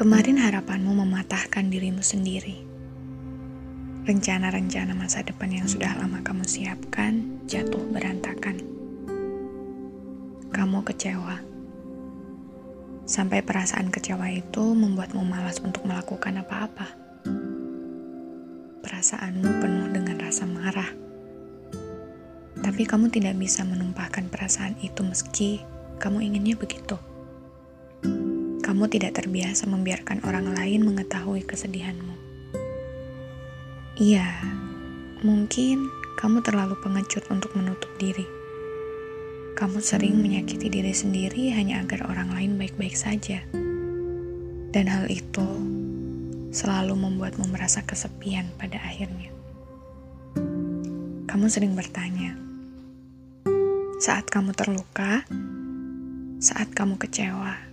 Kemarin harapanmu mematahkan dirimu sendiri. Rencana-rencana masa depan yang sudah lama kamu siapkan jatuh berantakan. Kamu kecewa. Sampai perasaan kecewa itu membuatmu malas untuk melakukan apa-apa. Perasaanmu penuh dengan rasa marah. Tapi kamu tidak bisa menumpahkan perasaan itu meski kamu inginnya begitu. Kamu tidak terbiasa membiarkan orang lain mengetahui kesedihanmu. Iya, mungkin kamu terlalu pengecut untuk menutup diri. Kamu sering menyakiti diri sendiri hanya agar orang lain baik-baik saja. Dan hal itu selalu membuatmu merasa kesepian pada akhirnya. Kamu sering bertanya, saat kamu terluka, saat kamu kecewa,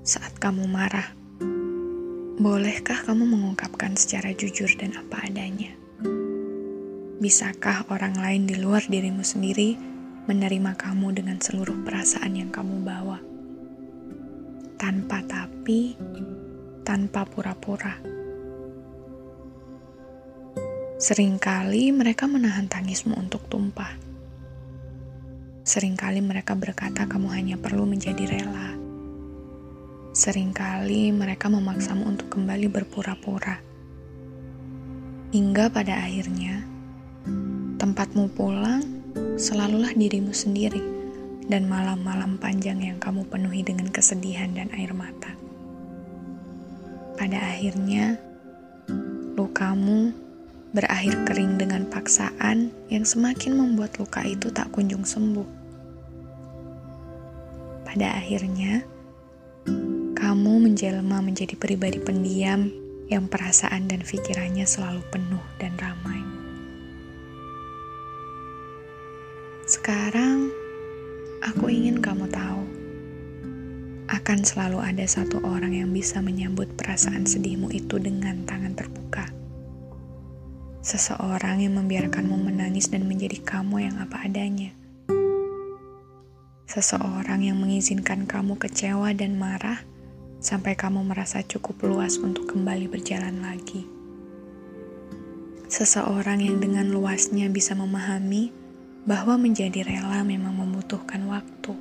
saat kamu marah, bolehkah kamu mengungkapkan secara jujur dan apa adanya? Bisakah orang lain di luar dirimu sendiri menerima kamu dengan seluruh perasaan yang kamu bawa? Tanpa tapi, tanpa pura-pura. Seringkali mereka menahan tangismu untuk tumpah. Seringkali mereka berkata kamu hanya perlu menjadi rela Seringkali mereka memaksamu untuk kembali berpura-pura. Hingga pada akhirnya, tempatmu pulang selalulah dirimu sendiri dan malam-malam panjang yang kamu penuhi dengan kesedihan dan air mata. Pada akhirnya, lukamu berakhir kering dengan paksaan yang semakin membuat luka itu tak kunjung sembuh. Pada akhirnya, kamu menjelma menjadi pribadi pendiam yang perasaan dan pikirannya selalu penuh dan ramai. Sekarang, aku ingin kamu tahu, akan selalu ada satu orang yang bisa menyambut perasaan sedihmu itu dengan tangan terbuka. Seseorang yang membiarkanmu menangis dan menjadi kamu yang apa adanya. Seseorang yang mengizinkan kamu kecewa dan marah sampai kamu merasa cukup luas untuk kembali berjalan lagi. Seseorang yang dengan luasnya bisa memahami bahwa menjadi rela memang membutuhkan waktu.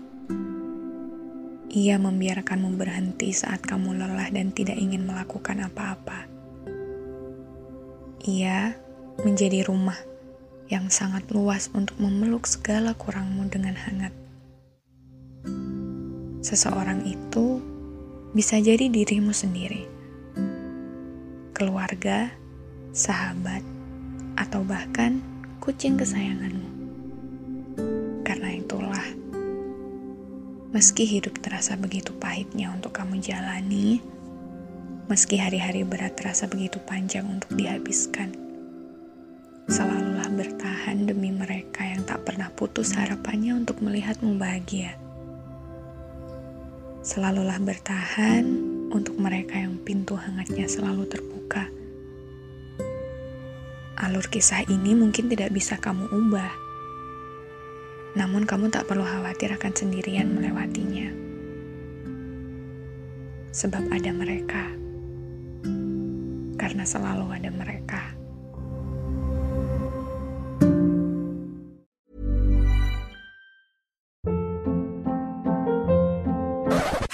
Ia membiarkanmu berhenti saat kamu lelah dan tidak ingin melakukan apa-apa. Ia menjadi rumah yang sangat luas untuk memeluk segala kurangmu dengan hangat. Seseorang itu bisa jadi dirimu sendiri, keluarga, sahabat, atau bahkan kucing kesayanganmu. Karena itulah, meski hidup terasa begitu pahitnya untuk kamu jalani, meski hari-hari berat terasa begitu panjang untuk dihabiskan, selalulah bertahan demi mereka yang tak pernah putus harapannya untuk melihatmu bahagia. Selalulah bertahan untuk mereka yang pintu hangatnya selalu terbuka. Alur kisah ini mungkin tidak bisa kamu ubah, namun kamu tak perlu khawatir akan sendirian melewatinya, sebab ada mereka, karena selalu ada mereka.